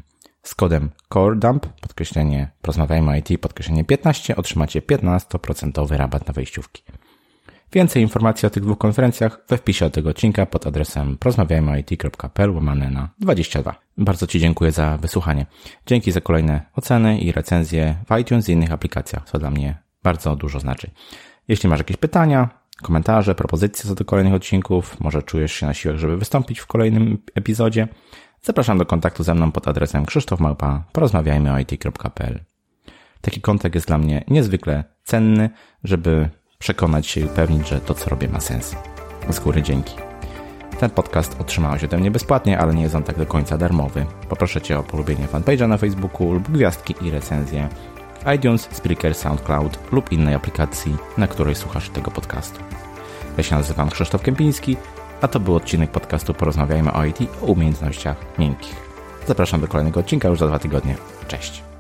Z kodem CoreDump, podkreślenie porozmawiajmy o IT, podkreślenie 15, otrzymacie 15% rabat na wejściówki. Więcej informacji o tych dwóch konferencjach we wpisie do tego odcinka pod adresem porozmawiajmyit.pl łamane na 22. Bardzo Ci dziękuję za wysłuchanie. Dzięki za kolejne oceny i recenzje w iTunes i innych aplikacjach, co dla mnie bardzo dużo znaczy. Jeśli masz jakieś pytania, komentarze, propozycje co do kolejnych odcinków, może czujesz się na siłach, żeby wystąpić w kolejnym epizodzie, zapraszam do kontaktu ze mną pod adresem krzysztofmałpa porozmawiajmy o it.pl. Taki kontakt jest dla mnie niezwykle cenny, żeby przekonać się i upewnić, że to, co robię, ma sens. Z góry dzięki. Ten podcast otrzymałeś ode mnie bezpłatnie, ale nie jest on tak do końca darmowy. Poproszę Cię o polubienie fanpage'a na Facebooku lub gwiazdki i recenzje iTunes, Spreaker, SoundCloud lub innej aplikacji, na której słuchasz tego podcastu. Ja się nazywam Krzysztof Kępiński, a to był odcinek podcastu Porozmawiajmy o IT o umiejętnościach miękkich. Zapraszam do kolejnego odcinka już za dwa tygodnie. Cześć!